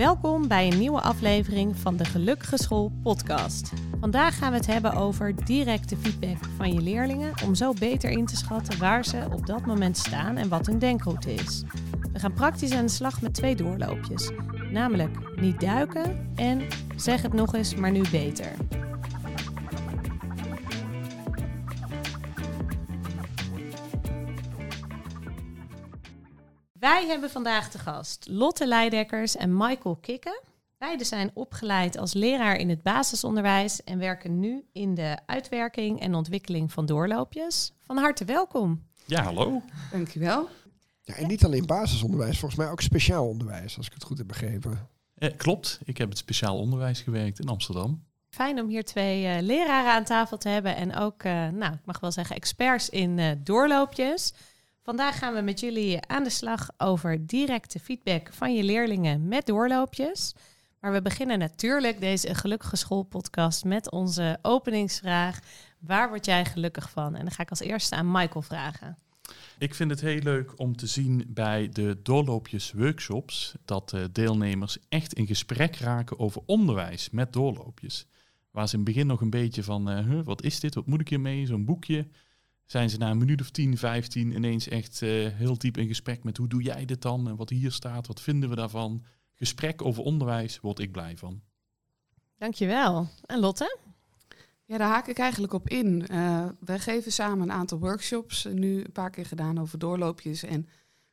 Welkom bij een nieuwe aflevering van de Gelukkige School podcast. Vandaag gaan we het hebben over directe feedback van je leerlingen om zo beter in te schatten waar ze op dat moment staan en wat hun denkroute is. We gaan praktisch aan de slag met twee doorloopjes, namelijk niet duiken en zeg het nog eens, maar nu beter. Wij hebben vandaag te gast Lotte Leidekkers en Michael Kikke. Beiden zijn opgeleid als leraar in het basisonderwijs en werken nu in de uitwerking en ontwikkeling van doorloopjes. Van harte welkom. Ja, hallo. Dankjewel. Ja, en niet alleen basisonderwijs, volgens mij ook speciaal onderwijs, als ik het goed heb begrepen. Eh, klopt, ik heb het speciaal onderwijs gewerkt in Amsterdam. Fijn om hier twee uh, leraren aan tafel te hebben en ook, uh, nou, ik mag wel zeggen, experts in uh, doorloopjes. Vandaag gaan we met jullie aan de slag over directe feedback van je leerlingen met doorloopjes. Maar we beginnen natuurlijk deze Gelukkige School podcast met onze openingsvraag. Waar word jij gelukkig van? En dan ga ik als eerste aan Michael vragen. Ik vind het heel leuk om te zien bij de doorloopjes workshops dat de deelnemers echt in gesprek raken over onderwijs met doorloopjes. Waar ze in het begin nog een beetje van, huh, wat is dit, wat moet ik hiermee, zo'n boekje. Zijn ze na een minuut of 10, 15 ineens echt uh, heel diep in gesprek met hoe doe jij dit dan en wat hier staat, wat vinden we daarvan. Gesprek over onderwijs word ik blij van. Dankjewel. En Lotte? Ja, daar haak ik eigenlijk op in. Uh, wij geven samen een aantal workshops, nu een paar keer gedaan over doorloopjes. En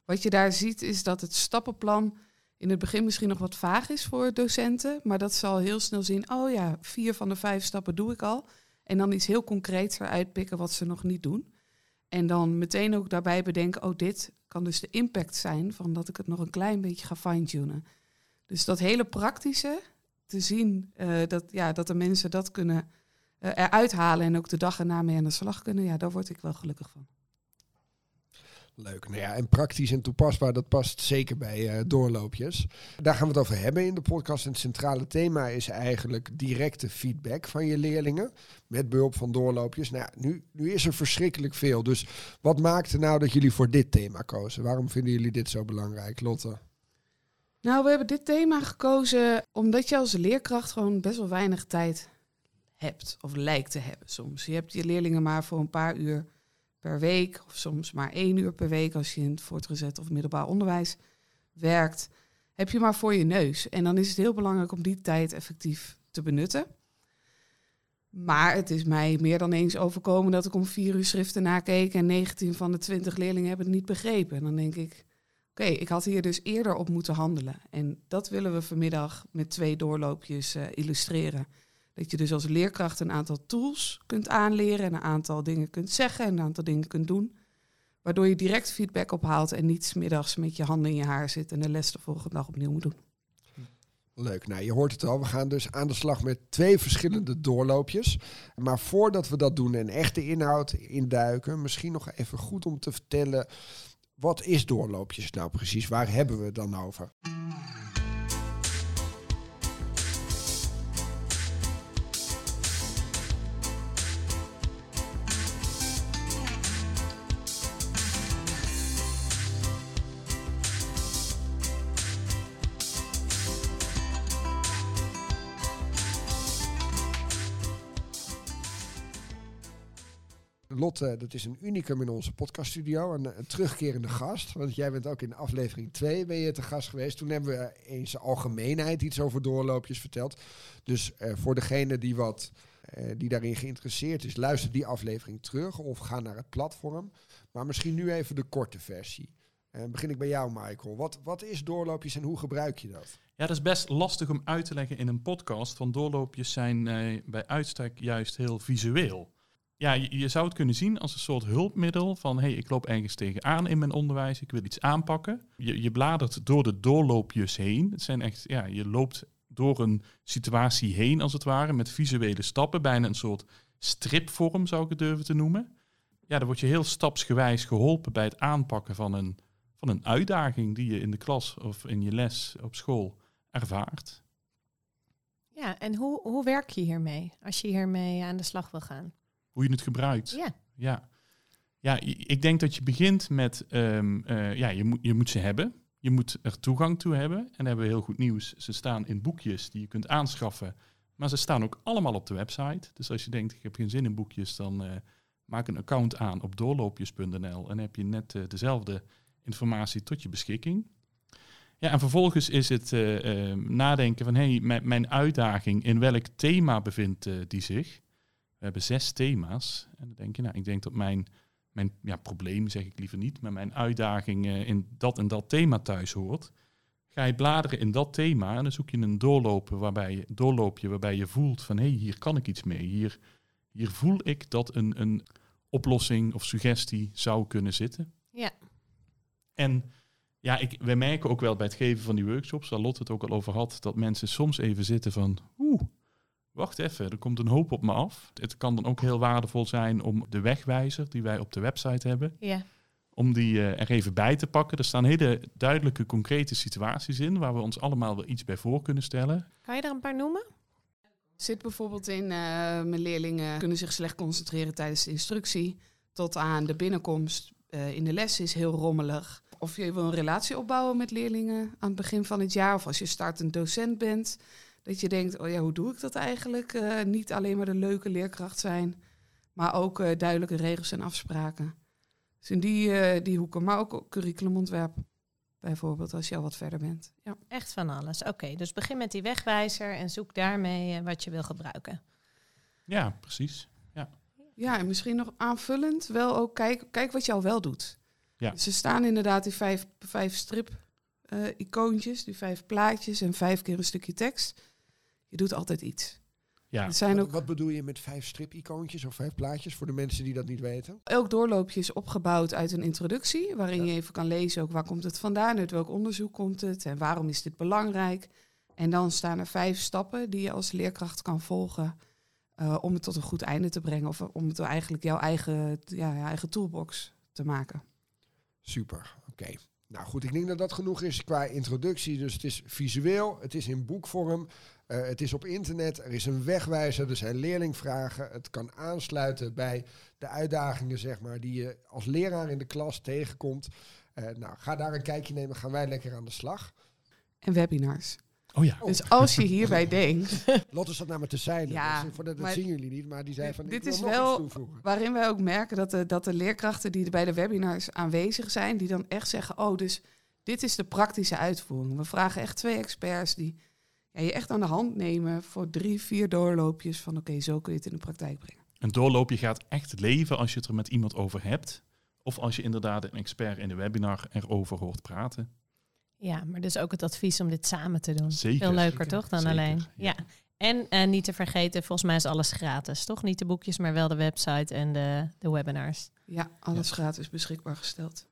wat je daar ziet is dat het stappenplan in het begin misschien nog wat vaag is voor docenten. Maar dat zal heel snel zien, oh ja, vier van de vijf stappen doe ik al. En dan iets heel concreets eruit pikken wat ze nog niet doen. En dan meteen ook daarbij bedenken, oh dit kan dus de impact zijn van dat ik het nog een klein beetje ga fine-tunen. Dus dat hele praktische, te zien uh, dat, ja, dat de mensen dat kunnen uh, eruit halen en ook de dag erna mee aan de slag kunnen, ja, daar word ik wel gelukkig van. Leuk. Nou ja, en praktisch en toepasbaar, dat past zeker bij uh, doorloopjes. Daar gaan we het over hebben in de podcast. En het centrale thema is eigenlijk directe feedback van je leerlingen. Met behulp van doorloopjes. Nou, nu, nu is er verschrikkelijk veel. Dus wat maakte nou dat jullie voor dit thema kozen? Waarom vinden jullie dit zo belangrijk, Lotte? Nou, we hebben dit thema gekozen omdat je als leerkracht gewoon best wel weinig tijd hebt. Of lijkt te hebben soms. Je hebt je leerlingen maar voor een paar uur per week, of soms maar één uur per week als je in het voortgezet of middelbaar onderwijs werkt, heb je maar voor je neus. En dan is het heel belangrijk om die tijd effectief te benutten. Maar het is mij meer dan eens overkomen dat ik om vier uur schriften nakeek en 19 van de 20 leerlingen hebben het niet begrepen. En dan denk ik, oké, ik had hier dus eerder op moeten handelen. En dat willen we vanmiddag met twee doorloopjes uh, illustreren. Dat je dus als leerkracht een aantal tools kunt aanleren en een aantal dingen kunt zeggen en een aantal dingen kunt doen. Waardoor je direct feedback ophaalt en niet smiddags met je handen in je haar zit en de les de volgende dag opnieuw moet doen. Leuk. Nou, je hoort het al. We gaan dus aan de slag met twee verschillende doorloopjes. Maar voordat we dat doen en echt de inhoud induiken, misschien nog even goed om te vertellen. Wat is doorloopjes nou precies? Waar hebben we het dan over? Lotte, dat is een unicum in onze podcaststudio. Een, een terugkerende gast. Want jij bent ook in aflevering 2 ben je te gast geweest. Toen hebben we eens de algemeenheid iets over doorloopjes verteld. Dus uh, voor degene die, wat, uh, die daarin geïnteresseerd is, luister die aflevering terug of ga naar het platform. Maar misschien nu even de korte versie. En begin ik bij jou, Michael. Wat, wat is doorloopjes en hoe gebruik je dat? Ja, dat is best lastig om uit te leggen in een podcast. Want doorloopjes zijn bij uitstek juist heel visueel ja, je, zou het kunnen zien als een soort hulpmiddel van hey, ik loop ergens tegenaan in mijn onderwijs, ik wil iets aanpakken. Je, je bladert door de doorloopjes heen. Het zijn echt, ja, je loopt door een situatie heen als het ware met visuele stappen, bijna een soort stripvorm zou ik het durven te noemen. Ja, dan word je heel stapsgewijs geholpen bij het aanpakken van een, van een uitdaging die je in de klas of in je les op school ervaart. Ja, en hoe, hoe werk je hiermee als je hiermee aan de slag wil gaan? Hoe je het gebruikt. Ja. Ja, ja ik denk dat je begint met, um, uh, ja, je moet, je moet ze hebben. Je moet er toegang toe hebben. En hebben we heel goed nieuws. Ze staan in boekjes die je kunt aanschaffen. Maar ze staan ook allemaal op de website. Dus als je denkt, ik heb geen zin in boekjes, dan eh, maak een account aan op doorloopjes.nl. En heb je net eh, dezelfde informatie tot je beschikking. Ja, en vervolgens is het eh, eh, nadenken van, hé, hey, mijn uitdaging, in welk thema bevindt eh, die zich? We hebben zes thema's. En dan denk je, nou, ik denk dat mijn, mijn ja, probleem, zeg ik liever niet, maar mijn uitdaging eh, in dat en dat thema thuis hoort. Ga je bladeren in dat thema en dan zoek je een doorlopen waarbij je, doorloopje waarbij je voelt van, hé, hey, hier kan ik iets mee. Hier, hier voel ik dat een, een oplossing of suggestie zou kunnen zitten. Ja. En ja, ik, wij merken ook wel bij het geven van die workshops, waar Lot het ook al over had, dat mensen soms even zitten van, oeh, wacht even, er komt een hoop op me af. Het kan dan ook heel waardevol zijn om de wegwijzer die wij op de website hebben, Ja. om die eh, er even bij te pakken. Er staan hele duidelijke, concrete situaties in waar we ons allemaal wel iets bij voor kunnen stellen. Kan je er een paar noemen? Zit bijvoorbeeld in, eh, mijn leerlingen kunnen zich slecht concentreren tijdens de instructie. Tot aan de binnenkomst eh, in de les is heel rommelig. Of je wil een relatie opbouwen met leerlingen aan het begin van het jaar. Of als je startend docent bent. Dat je denkt, oh ja, hoe doe ik dat eigenlijk? Eh, niet alleen maar de leuke leerkracht zijn. Maar ook eh, duidelijke regels en afspraken. Dus in die, eh, die hoeken. Maar ook curriculumontwerp. Bijvoorbeeld als je al wat verder bent. Ja. Echt van alles. Oké, dus begin met die wegwijzer en zoek daarmee wat je wil gebruiken. Ja, precies. Ja, en misschien nog aanvullend wel ook kijk, kijk wat je al wel doet. Ja. Dus er staan inderdaad die vijf, vijf strip-icoontjes, die vijf plaatjes en vijf keer een stukje tekst. Je doet altijd iets. Ja, zijn Wat, ook, wat bedoel je met vijf strip-icoontjes of vijf plaatjes voor de mensen die dat niet weten? elk doorloopje is opgebouwd uit een introductie, waarin Ja. je even kan lezen ook waar komt het vandaan, uit welk onderzoek komt het en waarom is dit belangrijk. En dan staan er vijf stappen die je als leerkracht kan volgen eh, om het tot een goed einde te brengen. Of om het eigenlijk jouw eigen, ja, eigen toolbox te maken. Super, oké. Nou goed, ik denk dat dat genoeg is qua introductie. Dus het is visueel, het is in boekvorm, eh, het is op internet, er is een wegwijzer, er zijn leerlingvragen. Het kan aansluiten bij de uitdagingen zeg maar, die je als leraar in de klas tegenkomt. Eh, nou, ga daar een kijkje nemen, gaan wij lekker aan de slag. En webinars. Oh ja. Dus als je hierbij denkt, Lotte zat naar me te zeilen, Ja, dus voor dat, zien jullie niet, maar die zei dit- van ik dit wil is nog wel- waarin wij ook merken dat de, dat de leerkrachten die bij de webinars aanwezig zijn, die dan echt zeggen, oh, dus dit is de praktische uitvoering. We vragen echt twee experts die ja, je echt aan de hand nemen voor drie, vier doorloopjes van oké, zo kun je het in de praktijk brengen. Een doorloopje gaat echt leven als je het er met iemand over hebt. Of als je inderdaad een expert in de webinar erover hoort praten. Ja, maar dus ook het advies om dit samen te doen. Zeker. Veel leuker Zeker. toch dan Zeker, alleen. ja. Ja. En eh, niet te vergeten, volgens mij is alles gratis, toch? Niet de boekjes, maar wel de website en de, de webinars. Ja, alles gratis beschikbaar gesteld.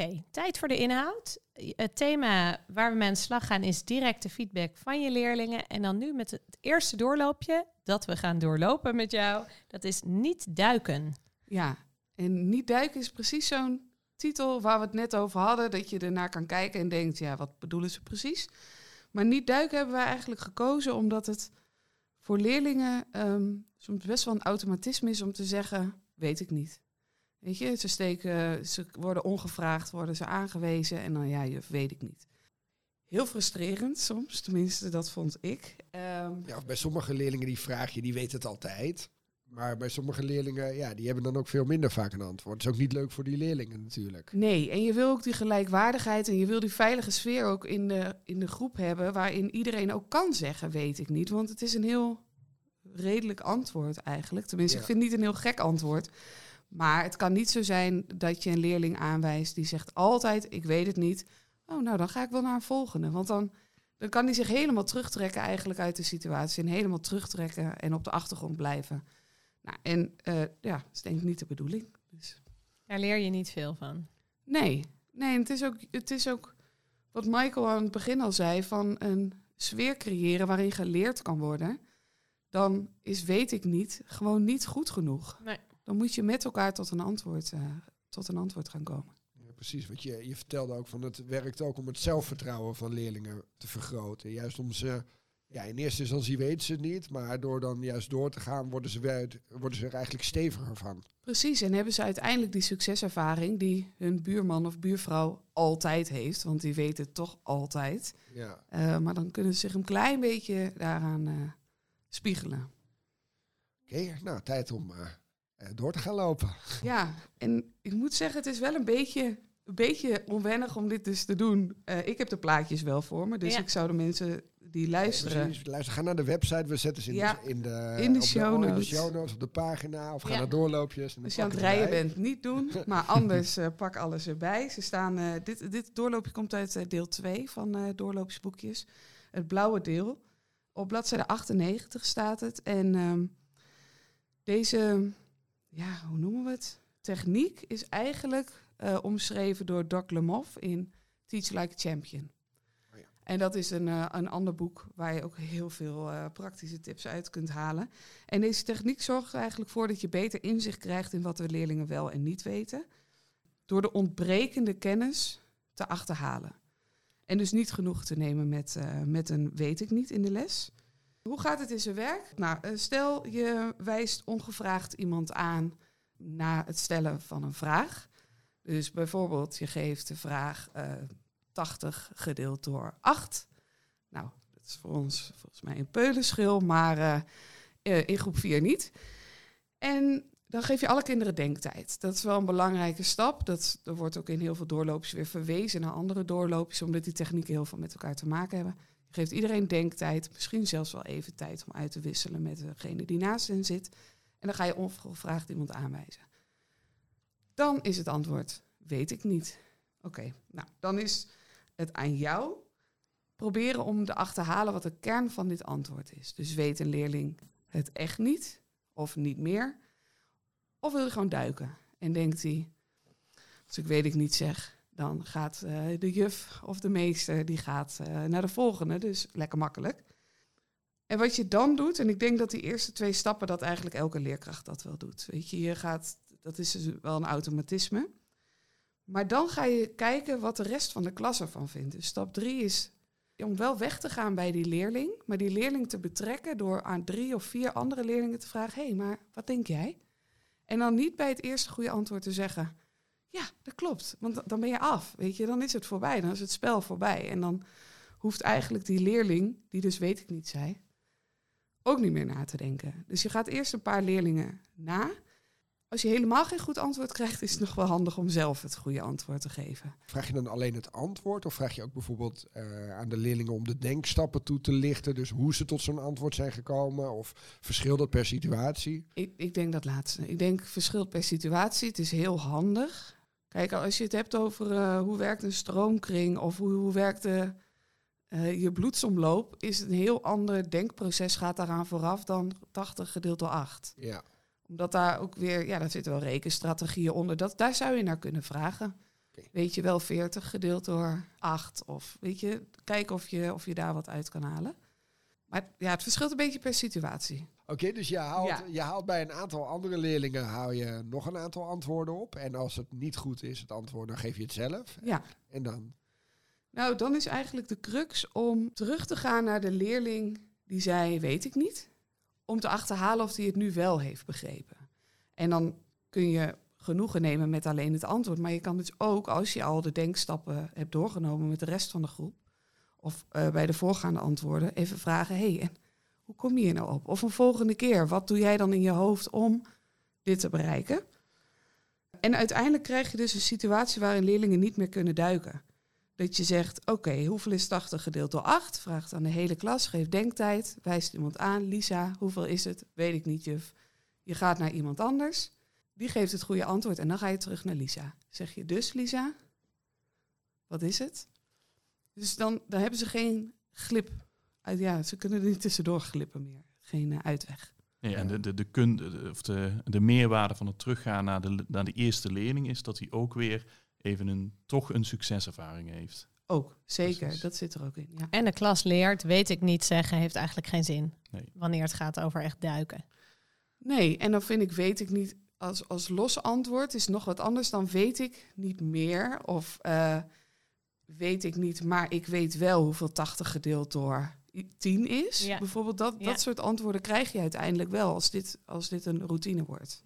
Oké, tijd voor de inhoud. Het thema waar we mee aan de slag gaan is directe feedback van je leerlingen. En dan nu met het eerste doorloopje dat we gaan doorlopen met jou. Dat is niet duiken. Ja, en niet duiken is precies zo'n titel waar we het net over hadden. Dat je ernaar kan kijken en denkt, ja, wat bedoelen ze precies? Maar niet duiken hebben wij eigenlijk gekozen omdat het voor leerlingen ehm, soms best wel een automatisme is om te zeggen, weet ik niet. Weet je, ze steken, ze worden ongevraagd, worden ze aangewezen en dan ja, je weet ik niet. Heel frustrerend soms, tenminste dat vond ik. Ehm, Ja, of bij sommige leerlingen die vraag je, die weten het altijd. Maar bij sommige leerlingen, ja, die hebben dan ook veel minder vaak een antwoord. Dat is ook niet leuk voor die leerlingen natuurlijk. Nee, en je wil ook die gelijkwaardigheid en je wil die veilige sfeer ook in de, in de groep hebben, waarin iedereen ook kan zeggen, weet ik niet. Want het is een heel redelijk antwoord eigenlijk. Tenminste, Ja. ik vind het niet een heel gek antwoord. Maar het kan niet zo zijn dat je een leerling aanwijst die zegt altijd, ik weet het niet. Oh, nou dan ga ik wel naar een volgende. Want dan, dan kan hij zich helemaal terugtrekken eigenlijk uit de situatie. En helemaal terugtrekken en op de achtergrond blijven. Nou, en eh, ja, dat is denk ik niet de bedoeling. Dus. Daar leer je niet veel van. Nee, nee het, is ook, het is ook wat Michael aan het begin al zei: van een sfeer creëren waarin geleerd kan worden. Dan is weet ik niet gewoon niet goed genoeg. Nee. Dan moet je met elkaar tot een antwoord, eh, tot een antwoord gaan komen. precies. Want je, je vertelde ook van het werkt ook om het zelfvertrouwen van leerlingen te vergroten. Juist om ze, ja, in eerste instantie weten ze het niet, maar door dan juist door te gaan, worden ze, weer, worden ze er eigenlijk steviger van. Precies, en hebben ze uiteindelijk die succeservaring die hun buurman of buurvrouw altijd heeft, want die weten het toch altijd. Ja. Uh, maar dan kunnen ze zich een klein beetje daaraan uh, spiegelen. Oké, okay, nou tijd om door te gaan lopen. Ja, en ik moet zeggen, het is wel een beetje, een beetje onwennig om dit dus te doen. ik heb de plaatjes wel voor me, dus Ja. ik zou de mensen die luisteren. Precies, luister, ga naar de website, we zetten ze in, Ja, de, in de, in de op show in de notes. show notes, op de pagina, of ga Ja. naar doorloopjes. en dan Als je aan het rijden erbij. bent, niet doen. Maar anders eh, pak alles erbij. Ze staan, eh, dit, dit doorloopje komt uit eh, deel 2 van eh doorloopjesboekjes. Het blauwe deel. Op bladzijde 98 staat het. En ehm, deze, ja, hoe noemen we het? Techniek is eigenlijk eh, omschreven door Doc Lemoff in Teach Like a Champion. Oh ja. En dat is een, eh, een ander boek waar je ook heel veel eh, praktische tips uit kunt halen. En deze techniek zorgt er eigenlijk voor dat je beter inzicht krijgt in wat de leerlingen wel en niet weten. Door de ontbrekende kennis te achterhalen. En dus niet genoeg te nemen met, met een weet ik niet in de les. Hoe gaat het in zijn werk? Nou, eh, stel je wijst ongevraagd iemand aan na het stellen van een vraag. Dus bijvoorbeeld je geeft de vraag eh 80 gedeeld door 8. Nou, dat is voor ons volgens mij een peulenschil, maar eh, eh, in groep 4 niet. En dan geef je alle kinderen denktijd. Dat is wel een belangrijke stap. Dat, er wordt ook in heel veel doorloopjes weer verwezen naar andere doorloopjes, omdat die technieken heel veel met elkaar te maken hebben. Je geeft iedereen denktijd, misschien zelfs wel even tijd om uit te wisselen met degene die naast hen zit. En dan ga je ongevraagd iemand aanwijzen. Dan is het antwoord, weet ik niet. Oké, nou, dan is het aan jou proberen om te achterhalen wat de kern van dit antwoord is. Dus weet een leerling het echt niet of niet meer? Of wil hij gewoon duiken en denkt hij, als ik weet ik niet zeg, dan gaat eh, de juf of de meester die gaat eh, naar de volgende, dus lekker makkelijk. En wat je dan doet, en ik denk dat die eerste twee stappen dat eigenlijk elke leerkracht dat wel doet. Weet je, je gaat, dat is dus wel een automatisme. Maar dan ga je kijken wat de rest van de klas ervan vindt. Dus stap drie is om wel weg te gaan bij die leerling, maar die leerling te betrekken door aan drie of vier andere leerlingen te vragen: hé, hey, maar wat denk jij? En dan niet bij het eerste goede antwoord te zeggen: ja, dat klopt, want da- dan ben je af, weet je, dan is het voorbij, dan is het spel voorbij. En dan hoeft eigenlijk die leerling, die dus weet ik niet zei, ook niet meer na te denken. Dus je gaat eerst een paar leerlingen na. Als je helemaal geen goed antwoord krijgt, is het nog wel handig om zelf het goede antwoord te geven. Vraag je dan alleen het antwoord of vraag je ook bijvoorbeeld eh, aan de leerlingen om de denkstappen toe te lichten? Dus hoe ze tot zo'n antwoord zijn gekomen of verschilt dat per situatie? Ik, ik denk dat laatste. Ik denk verschilt per situatie. Het is heel handig. Kijk, als je het hebt over eh, hoe werkt een stroomkring of hoe, hoe werkt de, eh, je bloedsomloop, is het een heel ander denkproces gaat daaraan vooraf dan 80 gedeeld door 8. Ja. Omdat daar ook weer, ja, daar zitten wel rekenstrategieën onder. Dat, daar zou je naar kunnen vragen. Weet je wel 40 gedeeld door 8? Of weet je, kijk of je, of je daar wat uit kan halen. Maar ja, het verschilt een beetje per situatie. Oké, dus je haalt, Ja. je haalt bij een aantal andere leerlingen haal je nog een aantal antwoorden op. En als het niet goed is, het antwoord, dan geef je het zelf. Ja. En dan, Nou, dan is eigenlijk de crux om terug te gaan naar de leerling die zei, weet ik niet. Om te achterhalen of hij het nu wel heeft begrepen. En dan kun je genoegen nemen met alleen het antwoord. Maar je kan dus ook, als je al de denkstappen hebt doorgenomen met de rest van de groep, of eh, bij de voorgaande antwoorden, even vragen, hé, hey, hoe kom je hier nou op? Of een volgende keer, wat doe jij dan in je hoofd om dit te bereiken? En uiteindelijk krijg je dus een situatie waarin leerlingen niet meer kunnen duiken. Dat je zegt, oké, hoeveel is 80 gedeeld door 8? Vraagt aan de hele klas, geef denktijd, wijst iemand aan. Lisa, hoeveel is het? Weet ik niet, juf. Je gaat naar iemand anders, die geeft het goede antwoord en dan ga je terug naar Lisa. Zeg je dus, Lisa, wat is het? Dus dan, dan hebben ze geen glip. Ja, ze kunnen er niet tussendoor glippen meer. Geen eh, uitweg. Nee, en de, de, de, kun, de, of de, de meerwaarde van het teruggaan naar de, naar de eerste leerling is dat hij ook weer even een, toch een succeservaring heeft. Ook, zeker. Precies. Dat zit er ook in. Ja. En de klas leert, weet ik niet zeggen, heeft eigenlijk geen zin. Nee. Wanneer het gaat over echt duiken. Nee, en dan vind ik, weet ik niet, als, als los antwoord is nog wat anders dan weet ik niet meer. Of eh, weet ik niet, maar ik weet wel hoeveel 80 gedeeld door 10 is. Ja. Bijvoorbeeld dat, Ja. dat soort antwoorden krijg je uiteindelijk wel als dit, als dit een routine wordt.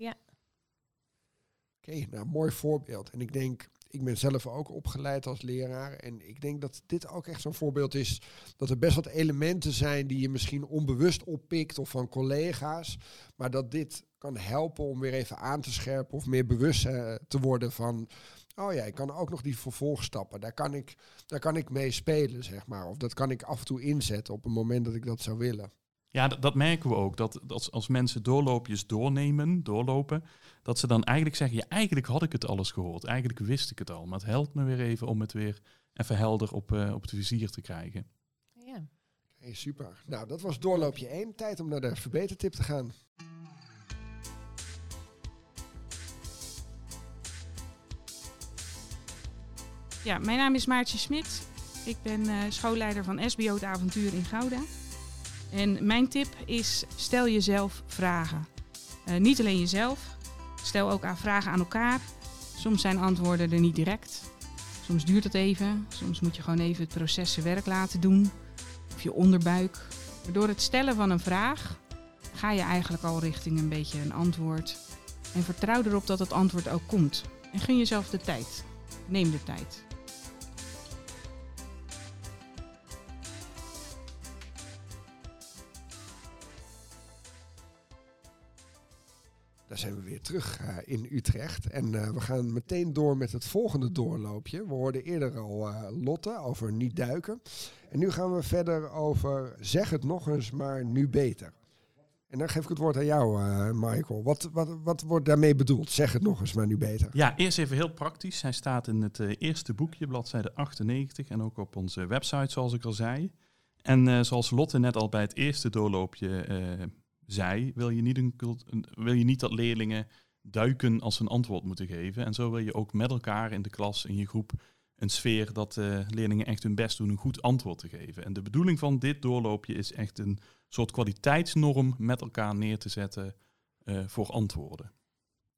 Oké, nou, mooi voorbeeld. En ik denk, ik ben zelf ook opgeleid als leraar. En ik denk dat dit ook echt zo'n voorbeeld is. Dat er best wat elementen zijn die je misschien onbewust oppikt of van collega's. Maar dat dit kan helpen om weer even aan te scherpen of meer bewust eh, te worden van. Oh ja, ik kan ook nog die vervolgstappen. Daar kan, ik, daar kan ik mee spelen, zeg maar. Of dat kan ik af en toe inzetten op een moment dat ik dat zou willen. Ja, dat, dat merken we ook. Dat, dat als, mensen doorloopjes doornemen, doorlopen, dat ze dan eigenlijk zeggen, ja, eigenlijk had ik het alles gehoord. Eigenlijk wist ik het al. Maar het helpt me weer even om het weer even helder op, eh, op het vizier te krijgen. Ja. Hey, super. Nou, dat was doorloopje 1. Tijd om naar de verbetertip te gaan. Ja, mijn naam is Maartje Smit. Ik ben eh, schoolleider van SBO Het Avontuur in Gouda. En mijn tip is: stel jezelf vragen. Eh, niet alleen jezelf, stel ook aan vragen aan elkaar. Soms zijn antwoorden er niet direct. Soms duurt het even. Soms moet je gewoon even het proces zijn werk laten doen. Of je onderbuik. Door het stellen van een vraag ga je eigenlijk al richting een beetje een antwoord. En vertrouw erop dat het antwoord ook komt. En gun jezelf de tijd. Neem de tijd. Terug eh, in Utrecht. En eh, we gaan meteen door met het volgende doorloopje. We hoorden eerder al eh, Lotte over niet duiken. En nu gaan we verder over zeg het nog eens, maar nu beter. En dan geef ik het woord aan jou, Michael. Wat, wat, wat wordt daarmee bedoeld? Zeg het nog eens, maar nu beter. Ja, eerst even heel praktisch. Hij staat in het eerste boekje, bladzijde 98, en ook op onze website, zoals ik al zei. En zoals Lotte net al bij het eerste doorloopje zei, wil je, niet een cult- wil je niet dat leerlingen duiken als ze een antwoord moeten geven. En zo wil je ook met elkaar in de klas, in je groep, een sfeer dat eh, leerlingen echt hun best doen een goed antwoord te geven. En de bedoeling van dit doorloopje is echt een soort kwaliteitsnorm met elkaar neer te zetten eh, voor antwoorden.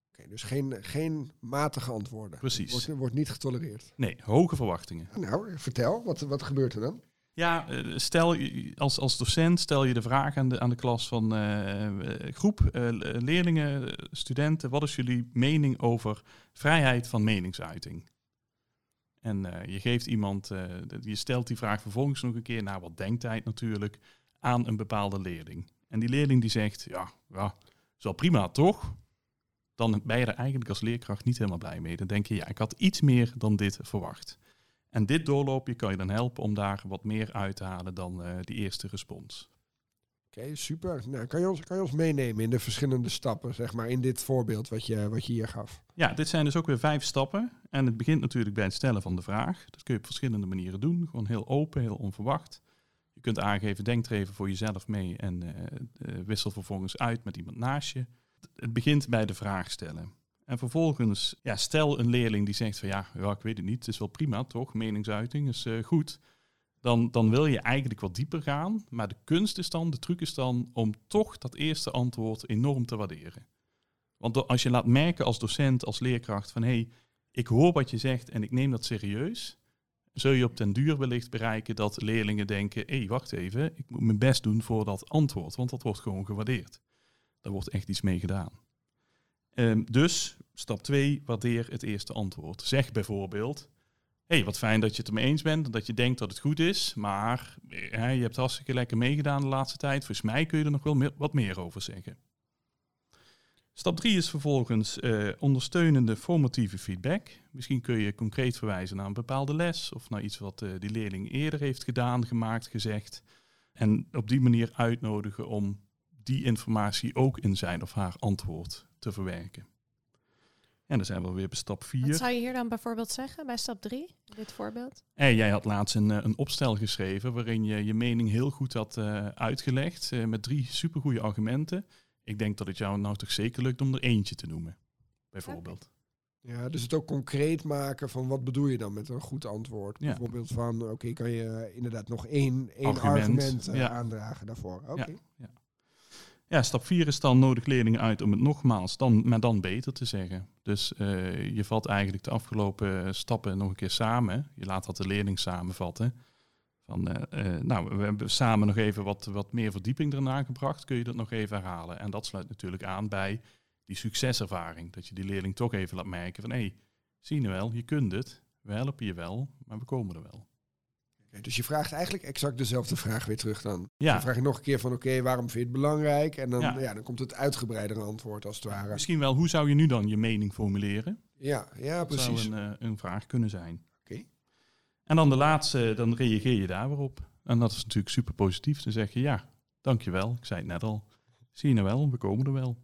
Oké, dus geen, geen matige antwoorden. Precies. Wordt, wordt niet getolereerd. Nee, hoge verwachtingen. Nou, vertel, wat, wat gebeurt er dan? Ja, eh, stel als, als docent stel je de vraag aan de, aan de klas van eh, eh, groep, leerlingen, studenten, wat is jullie mening over vrijheid van meningsuiting? En je geeft iemand, je stelt die vraag vervolgens nog een keer, nou wat denkt hij natuurlijk, aan een bepaalde leerling. En die leerling die zegt, ja, ja, is wel prima toch? Dan ben je er eigenlijk als leerkracht niet helemaal blij mee. Dan denk je, ja, ik had iets meer dan dit verwacht. En dit doorloopje kan je dan helpen om daar wat meer uit te halen dan eh, die eerste respons. Oké, super. Nou, kan, je ons, kan je ons meenemen in de verschillende stappen, zeg maar, in dit voorbeeld wat je, wat je hier gaf? Ja, dit zijn dus ook weer vijf stappen. En het begint natuurlijk bij het stellen van de vraag. Dat kun je op verschillende manieren doen. Gewoon heel open, heel onverwacht. Je kunt aangeven, denk er even voor jezelf mee en eh, eh, wissel vervolgens uit met iemand naast je. Het begint bij de vraag stellen. En vervolgens, ja, stel een leerling die zegt van ja, ik weet het niet, het is wel prima toch, meningsuiting is eh, goed. Dan, dan wil je eigenlijk wat dieper gaan. Maar de kunst is dan, de truc is dan om toch dat eerste antwoord enorm te waarderen. Want als je laat merken als docent, als leerkracht van hé, hey, ik hoor wat je zegt en ik neem dat serieus, zul je op den duur wellicht bereiken dat leerlingen denken, hé, hey, wacht even, ik moet mijn best doen voor dat antwoord, want dat wordt gewoon gewaardeerd. Daar wordt echt iets mee gedaan. Ehm, dus, stap 2, waardeer het eerste antwoord. Zeg bijvoorbeeld, hé, hey, wat fijn dat je het ermee eens bent, dat je denkt dat het goed is, maar eh, je hebt hartstikke lekker meegedaan de laatste tijd, volgens mij kun je er nog wel wat meer over zeggen. Stap 3 is vervolgens eh, ondersteunende formatieve feedback. Misschien kun je concreet verwijzen naar een bepaalde les of naar iets wat eh, die leerling eerder heeft gedaan, gemaakt, gezegd. En op die manier uitnodigen om die informatie ook in zijn of haar antwoord te verwerken. En dan zijn we weer bij stap 4. Wat zou je hier dan bijvoorbeeld zeggen bij stap 3, dit voorbeeld? En jij had laatst een, eh, een opstel geschreven waarin je je mening heel goed had eh, uitgelegd eh, met drie supergoeie argumenten. Ik denk dat het jou nou toch zeker lukt om er eentje te noemen, bijvoorbeeld. Ja, dus het ook concreet maken van wat bedoel je dan met een goed antwoord? Ja. Bijvoorbeeld van, oké, kan je inderdaad nog één, één Argument, argument, eh, ja. aandragen daarvoor? Oké. Ja. Ja, stap 4 is dan nodig leerlingen uit om het nogmaals, dan, maar dan beter te zeggen. Dus eh, je vat eigenlijk de afgelopen stappen nog een keer samen. Je laat dat de leerling samenvatten. Van, eh, eh, nou, we hebben samen nog even wat, wat meer verdieping erna gebracht. Kun je dat nog even herhalen? En dat sluit natuurlijk aan bij die succeservaring. Dat je die leerling toch even laat merken van... hé, hey, zie je wel, je kunt het. We helpen je wel, maar we komen er wel. Dus je vraagt eigenlijk exact dezelfde vraag weer terug dan. Ja. Dan vraag je nog een keer van oké, waarom vind je het belangrijk? En dan, Ja. ja. dan komt het uitgebreidere antwoord als het ware. Misschien wel, hoe zou je nu dan je mening formuleren? Ja, ja Dat precies. zou een, eh, een vraag kunnen zijn. Oké. En dan de laatste, dan reageer je daar weer op. En dat is natuurlijk super positief. Dan zeg je, ja, dankjewel. Ik zei het net al. Zie je nou wel, we komen er wel.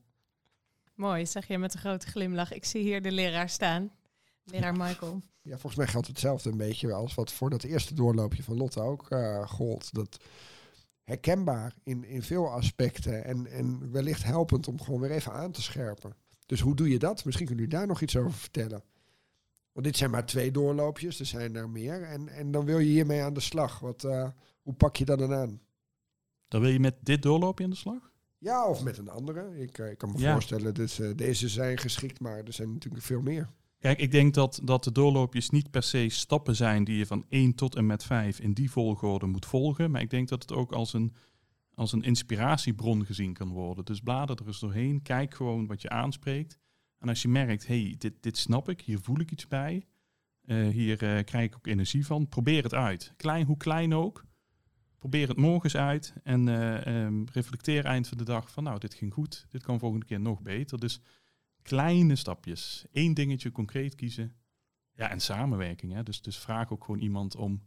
Mooi, zeg je met een grote glimlach. Ik zie hier de leraar staan. Leraar Michael. Ja, volgens mij geldt hetzelfde een beetje als wat voor dat eerste doorloopje van Lotte ook eh gold. Dat herkenbaar in, in veel aspecten en, en wellicht helpend om gewoon weer even aan te scherpen. Dus hoe doe je dat? Misschien kunnen jullie daar nog iets over vertellen. Want dit zijn maar twee doorloopjes, er zijn er meer. En, en dan wil je hiermee aan de slag. Wat, eh, hoe pak je dat dan aan? Dan wil je met dit doorloopje aan de slag? Ja, of met een andere. Ik, eh, ik kan me Ja. voorstellen, dat eh, deze zijn geschikt, maar er zijn natuurlijk veel meer. Kijk, ik denk dat, dat de doorloopjes niet per se stappen zijn die je van 1 tot en met 5 in die volgorde moet volgen. Maar ik denk dat het ook als een, als een inspiratiebron gezien kan worden. Dus blader er eens doorheen, kijk gewoon wat je aanspreekt. En als je merkt, hey, dit, dit snap ik, hier voel ik iets bij. eh, hier eh, krijg ik ook energie van. Probeer het uit. Klein, hoe klein ook. Probeer het morgens uit en eh, ehm, reflecteer eind van de dag van nou, dit ging goed. Dit kan volgende keer nog beter. Dus kleine stapjes. Eén dingetje concreet kiezen. Ja, en samenwerking. Hè? Dus, dus vraag ook gewoon iemand om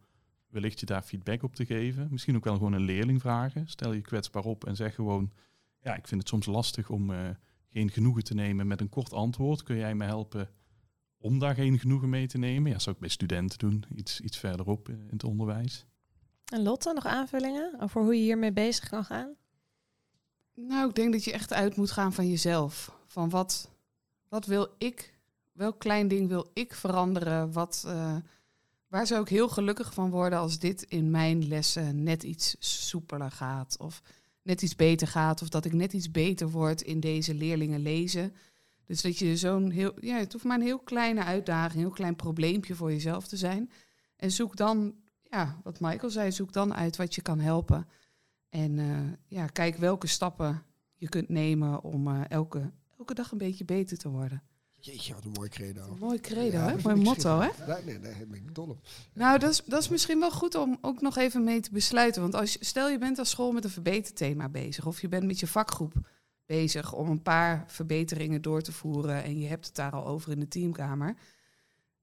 wellicht je daar feedback op te geven. Misschien ook wel gewoon een leerling vragen. Stel je kwetsbaar op en zeg gewoon... Ja, ik vind het soms lastig om eh, geen genoegen te nemen met een kort antwoord. Kun jij me helpen om daar geen genoegen mee te nemen? Ja, zou ik bij studenten doen. Iets, iets verderop in het onderwijs. En Lotte, nog aanvullingen over hoe je hiermee bezig kan gaan? Nou, ik denk dat je echt uit moet gaan van jezelf. Van wat, wat wil ik, welk klein ding wil ik veranderen? Wat, eh, waar zou ik heel gelukkig van worden als dit in mijn lessen net iets soepeler gaat? Of net iets beter gaat? Of dat ik net iets beter word in deze leerlingen lezen? Dus dat je zo'n heel, ja, het hoeft maar een heel kleine uitdaging, een heel klein probleempje voor jezelf te zijn. En zoek dan, ja, wat Michael zei, zoek dan uit wat je kan helpen. En eh, ja, kijk welke stappen je kunt nemen om eh, elke, elke dag een beetje beter te worden. Jeetje, wat een mooi credo. Mooi credo, Ja, hè? Mooi motto, hè? Nee, nee, nee, daar ben ik dol op. Nou, dat is, dat is misschien wel goed om ook nog even mee te besluiten. Want als stel je bent als school met een verbeterthema bezig... of je bent met je vakgroep bezig om een paar verbeteringen door te voeren... en je hebt het daar al over in de teamkamer.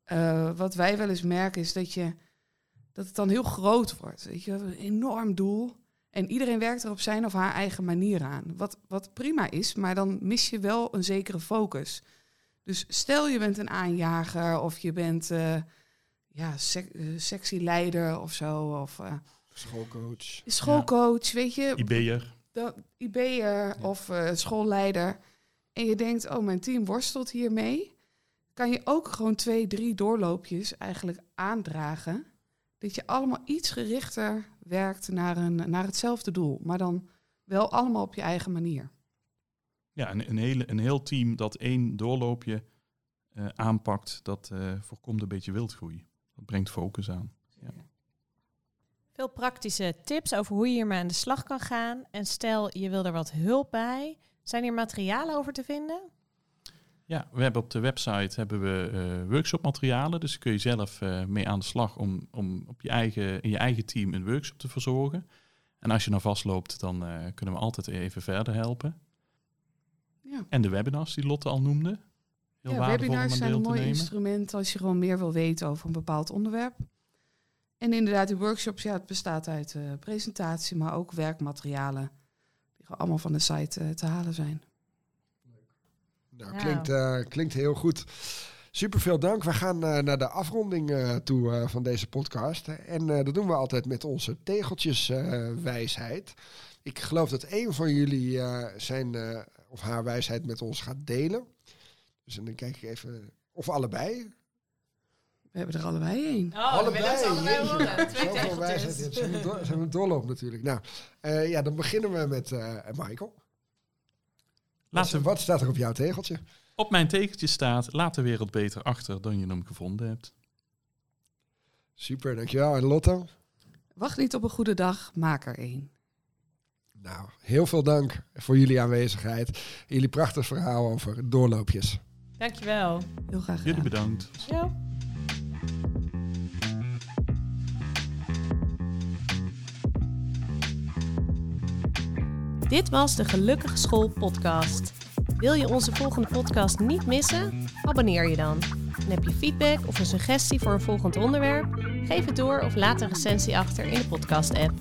Eh, wat wij wel eens merken is dat, je, dat het dan heel groot wordt. Weet je, een enorm doel. En iedereen werkt er op zijn of haar eigen manier aan. Wat, wat prima is, maar dan mis je wel een zekere focus. Dus stel je bent een aanjager of je bent... eh, ja, sec eh, sectieleider of zo. Of eh, Schoolcoach. schoolcoach, weet je. IB'er. Dat, IB'er of eh, schoolleider. En je denkt, oh, mijn team worstelt hiermee. Kan je ook gewoon twee, drie doorloopjes eigenlijk aandragen. Dat je allemaal iets gerichter werkt naar, een, naar hetzelfde doel. Maar dan wel allemaal op je eigen manier. Ja, een, een, hele, een heel team dat één doorloopje eh, aanpakt, dat eh, voorkomt een beetje wildgroei. Dat brengt focus aan. Veel praktische tips over hoe je hiermee aan de slag kan gaan. En stel je wil er wat hulp bij. Zijn hier materialen over te vinden? Ja, we hebben op de website hebben we eh, workshopmaterialen. Dus kun je zelf eh, mee aan de slag om, om op je eigen, in je eigen team een workshop te verzorgen. En als je nou vastloopt, dan eh, kunnen we altijd even verder helpen. Ja. En de webinars die Lotte al noemde. Heel ja, webinars zijn een mooi instrument als je gewoon meer wil weten over een bepaald onderwerp. En inderdaad, die workshops, ja, het bestaat uit presentatie, maar ook werkmaterialen. Die allemaal van de site te halen zijn. Nou, Nou. klinkt, eh, klinkt heel goed. Super veel dank. We gaan eh, naar de afronding eh, toe eh, van deze podcast. En eh, dat doen we altijd met onze tegeltjeswijsheid. Ik geloof dat een van jullie eh, zijn eh, of haar wijsheid met ons gaat delen. Dus dan kijk ik even. Of allebei. We hebben er allebei één. Oh, allebei. jeetje. Twee tegeltjes. Zijn we, door, zijn we doorloop natuurlijk. Nou, eh, ja, dan beginnen we met eh, Michael. Laten, Wat staat er op jouw tegeltje? op mijn tegeltje staat, laat de wereld beter achter dan je hem gevonden hebt. Super, dankjewel. En Lotte? Wacht niet op een goede dag, maak er één. Nou, heel veel dank voor jullie aanwezigheid. Jullie prachtig verhaal over doorloopjes. Dankjewel. Heel graag gedaan. Jullie bedankt. Ja. Dit was de Gelukkige School podcast. Wil je onze volgende podcast niet missen? Abonneer je dan. En heb je feedback of een suggestie voor een volgend onderwerp? Geef het door of laat een recensie achter in de podcast-app.